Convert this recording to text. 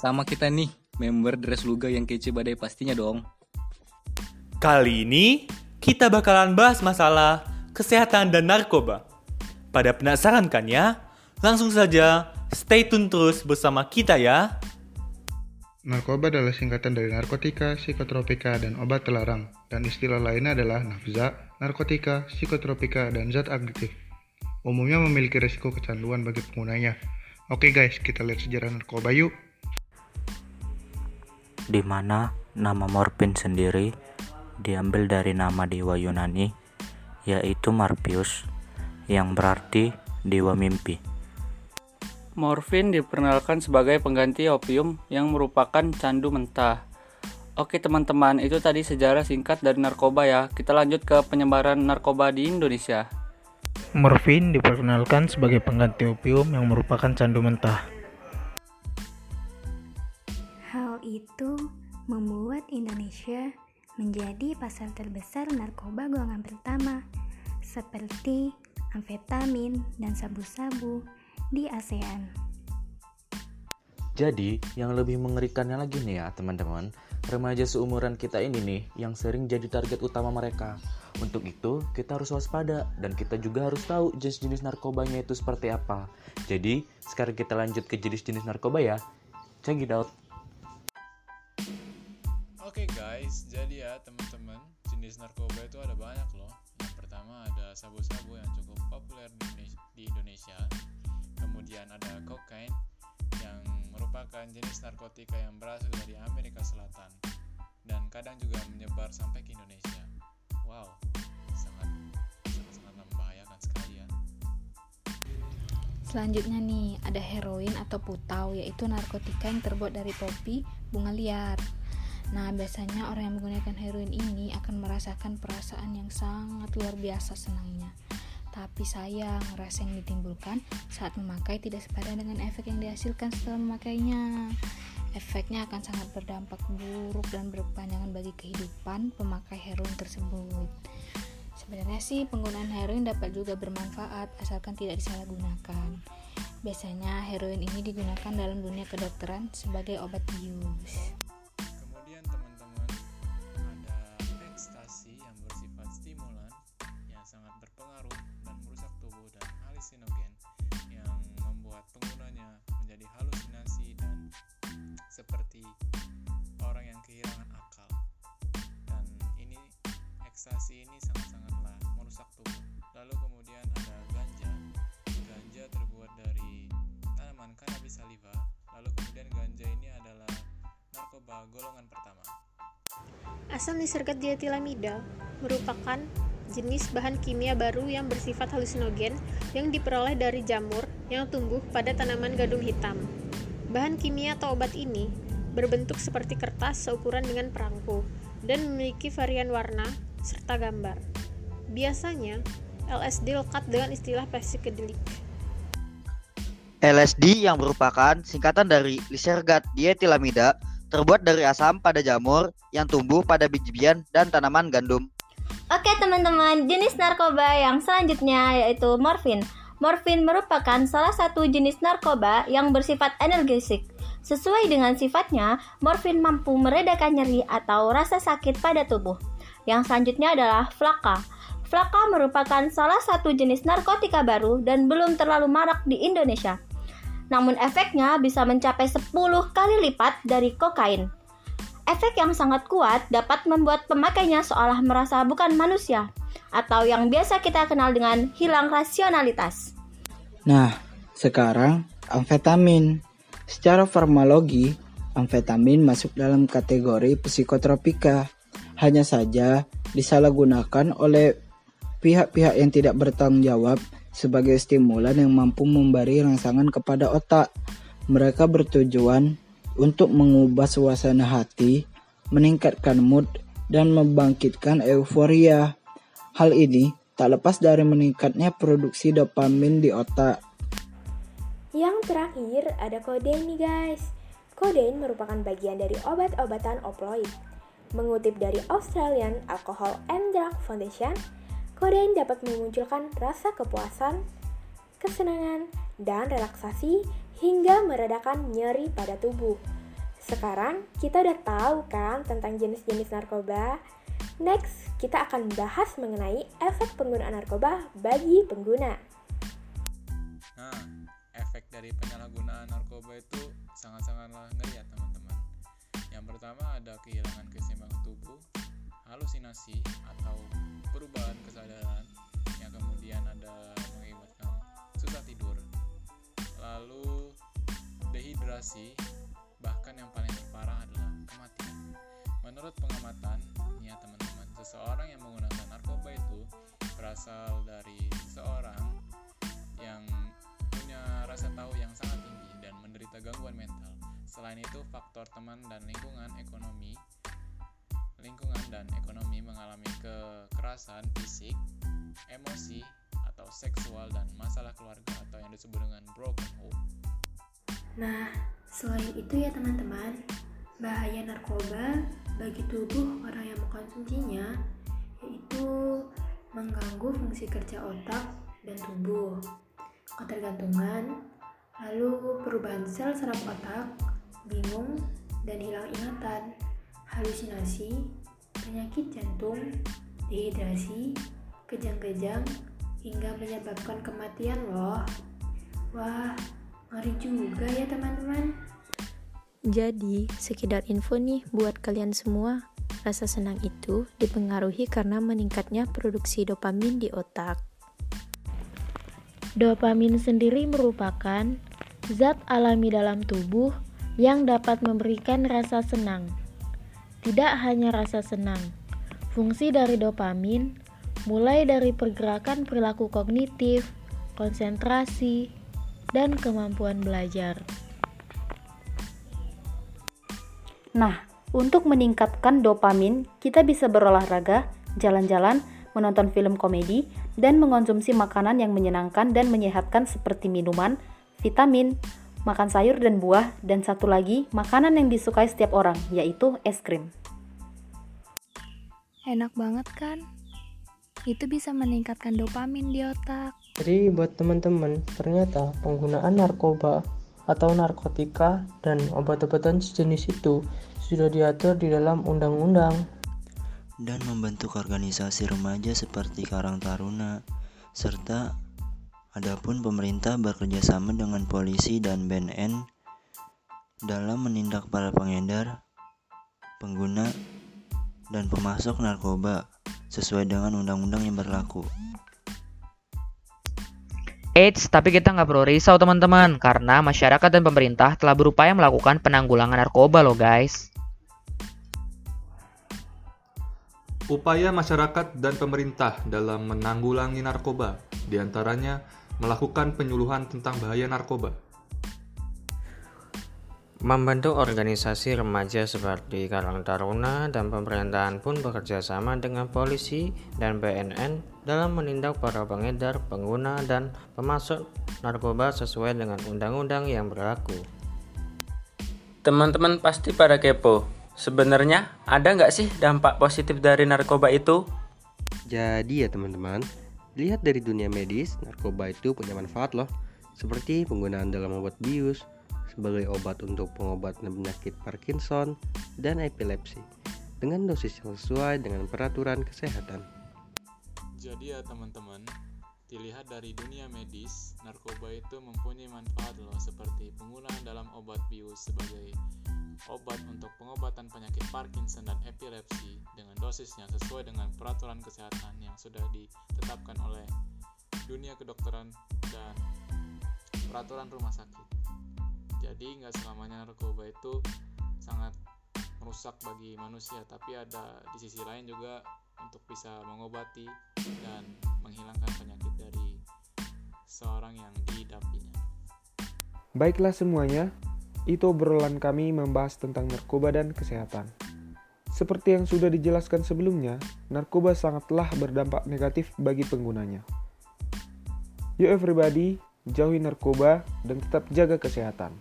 sama kita nih, member Dress Luga yang kece badai pastinya dong. Kali ini kita bakalan bahas masalah kesehatan dan narkoba. Pada penasaran kan ya? Langsung saja stay tune terus bersama kita ya. Narkoba adalah singkatan dari narkotika, psikotropika, dan obat terlarang. Dan istilah lainnya adalah nafza, narkotika, psikotropika, dan zat aktif. Umumnya memiliki resiko kecanduan bagi penggunanya. Oke guys, kita lihat sejarah narkoba yuk. Di mana nama morfin sendiri diambil dari nama dewa Yunani yaitu Marpius yang berarti dewa mimpi. Morfin diperkenalkan sebagai pengganti opium yang merupakan candu mentah. Oke teman-teman, itu tadi sejarah singkat dari narkoba ya. Kita lanjut ke penyebaran narkoba di Indonesia. Morfin diperkenalkan sebagai pengganti opium yang merupakan candu mentah. Itu membuat Indonesia menjadi pasar terbesar narkoba golongan pertama, seperti amfetamin dan sabu-sabu di ASEAN. Jadi, yang lebih mengerikannya lagi nih ya teman-teman, remaja seumuran kita ini nih yang sering jadi target utama mereka. Untuk itu, kita harus waspada dan kita juga harus tahu jenis-jenis narkobanya itu seperti apa. Jadi, sekarang kita lanjut ke jenis-jenis narkoba ya. Check it out. Guys, jadi ya teman-teman, jenis narkoba itu ada banyak loh. Yang pertama ada sabu-sabu yang cukup populer di Indonesia, di Indonesia. Kemudian ada kokain yang merupakan jenis narkotika yang berasal dari Amerika Selatan dan kadang juga menyebar sampai ke Indonesia. Wow, sangat sangat sangat membahayakan sekali ya. Selanjutnya nih, ada heroin atau putau, yaitu narkotika yang terbuat dari topi bunga liar. Nah, biasanya orang yang menggunakan heroin ini akan merasakan perasaan yang sangat luar biasa senangnya. Tapi sayang, rasa yang ditimbulkan saat memakai tidak sepadan dengan efek yang dihasilkan setelah memakainya. Efeknya akan sangat berdampak buruk dan berkepanjangan bagi kehidupan pemakai heroin tersebut. Sebenarnya sih penggunaan heroin dapat juga bermanfaat asalkan tidak disalahgunakan. Biasanya heroin ini digunakan dalam dunia kedokteran sebagai obat bius. Seperti orang yang kehilangan akal. Dan ini ekstasi ini sangat-sangatlah merusak tubuh. Lalu kemudian ada ganja. Ganja terbuat dari tanaman cannabis sativa. Lalu kemudian ganja ini adalah narkoba golongan pertama. Asam nisergat dietilamida merupakan jenis bahan kimia baru yang bersifat halusinogen yang diperoleh dari jamur yang tumbuh pada tanaman gadung hitam. Bahan kimia atau obat ini berbentuk seperti kertas seukuran dengan perangko dan memiliki varian warna serta gambar. Biasanya, LSD lekat dengan istilah psychedelic. LSD yang merupakan singkatan dari lisergat dietilamida terbuat dari asam pada jamur yang tumbuh pada biji-bijian dan tanaman gandum. Oke teman-teman, jenis narkoba yang selanjutnya yaitu morfin. Morfin merupakan salah satu jenis narkoba yang bersifat energetik. Sesuai dengan sifatnya, morfin mampu meredakan nyeri atau rasa sakit pada tubuh. Yang selanjutnya adalah flaka. Flaka merupakan salah satu jenis narkotika baru dan belum terlalu marak di Indonesia. Namun efeknya bisa mencapai 10 kali lipat dari kokain. Efek yang sangat kuat dapat membuat pemakainya seolah merasa bukan manusia atau yang biasa kita kenal dengan hilang rasionalitas. Nah, sekarang amfetamin. Secara farmakologi, amfetamin masuk dalam kategori psikotropika. Hanya saja disalahgunakan oleh pihak-pihak yang tidak bertanggung jawab sebagai stimulan yang mampu memberi rangsangan kepada otak. Mereka bertujuan untuk mengubah suasana hati, meningkatkan mood, dan membangkitkan euforia. Hal ini tak lepas dari meningkatnya produksi dopamin di otak. Yang terakhir ada kodein nih guys. Kodein merupakan bagian dari obat-obatan opioid. Mengutip dari Australian Alcohol and Drug Foundation, kodein dapat memunculkan rasa kepuasan, kesenangan, dan relaksasi hingga meredakan nyeri pada tubuh. Sekarang kita udah tahu kan tentang jenis-jenis narkoba. Next, kita akan bahas mengenai efek penggunaan narkoba bagi pengguna. Nah, efek dari penyalahgunaan narkoba itu sangat-sangatlah ngeri ya teman-teman. Yang pertama ada kehilangan keseimbangan tubuh, halusinasi atau perubahan kesadaran, yang kemudian ada mengakibatkan susah tidur, lalu dehidrasi, bahkan yang paling terparah adalah kematian. Menurut pengamatan, ya teman-teman, seseorang yang menggunakan narkoba itu berasal dari seorang yang punya rasa tahu yang sangat tinggi dan menderita gangguan mental. Selain itu, faktor teman dan lingkungan ekonomi lingkungan dan ekonomi mengalami kekerasan fisik, emosi, atau seksual dan masalah keluarga atau yang disebut dengan broken home. Nah, selain itu ya teman-teman, bahaya narkoba bagi tubuh orang yang mengkonsumsinya yaitu mengganggu fungsi kerja otak dan tubuh, ketergantungan, lalu perubahan sel saraf otak, bingung, dan hilang ingatan, halusinasi, penyakit jantung, dehidrasi, kejang-kejang, hingga menyebabkan kematian loh. Wah, ngeri juga ya teman-teman. Jadi, sekedar info nih buat kalian semua. Rasa senang itu dipengaruhi karena meningkatnya produksi dopamin di otak. Dopamin sendiri merupakan zat alami dalam tubuh yang dapat memberikan rasa senang. Tidak hanya rasa senang, fungsi dari dopamin mulai dari pergerakan perilaku kognitif, konsentrasi, dan kemampuan belajar. Nah, untuk meningkatkan dopamin, kita bisa berolahraga, jalan-jalan, menonton film komedi, dan mengonsumsi makanan yang menyenangkan dan menyehatkan seperti minuman, vitamin, makan sayur dan buah, dan satu lagi, makanan yang disukai setiap orang, yaitu es krim. Enak banget kan? Itu bisa meningkatkan dopamin di otak. Jadi buat teman-teman, ternyata penggunaan narkoba atau narkotika dan obat-obatan sejenis itu sudah diatur di dalam undang-undang dan membentuk organisasi remaja seperti Karang Taruna serta adapun pemerintah bekerja sama dengan polisi dan BNN dalam menindak para pengedar, pengguna, dan pemasok narkoba sesuai dengan undang-undang yang berlaku. Eits, tapi kita nggak perlu risau teman-teman, karena masyarakat dan pemerintah telah berupaya melakukan penanggulangan narkoba loh guys. Upaya masyarakat dan pemerintah dalam menanggulangi narkoba, di antaranya melakukan penyuluhan tentang bahaya narkoba. Membentuk organisasi remaja seperti Karang Taruna dan pemerintahan pun bekerja sama dengan polisi dan BNN dalam menindak para pengedar, pengguna, dan pemasok narkoba sesuai dengan undang-undang yang berlaku. Teman-teman pasti pada kepo. Sebenarnya ada nggak sih dampak positif dari narkoba itu? Jadi ya teman-teman, lihat dari dunia medis, narkoba itu punya manfaat loh. Seperti penggunaan dalam obat bius, sebagai obat untuk pengobatan penyakit Parkinson dan epilepsi dengan dosis yang sesuai dengan peraturan kesehatan. Jadi ya teman-teman, dilihat dari dunia medis, narkoba itu mempunyai manfaat loh seperti penggunaan dalam obat bius sebagai obat untuk pengobatan penyakit Parkinson dan epilepsi dengan dosis yang sesuai dengan peraturan kesehatan yang sudah ditetapkan oleh dunia kedokteran dan peraturan rumah sakit. Jadi nggak selamanya narkoba itu sangat merusak bagi manusia tapi ada di sisi lain juga untuk bisa mengobati dan menghilangkan penyakit dari seorang yang dihidapinya baiklah semuanya itu obrolan kami membahas tentang narkoba dan kesehatan seperti yang sudah dijelaskan sebelumnya, narkoba sangatlah berdampak negatif bagi penggunanya. Yuk everybody, jauhi narkoba dan tetap jaga kesehatan.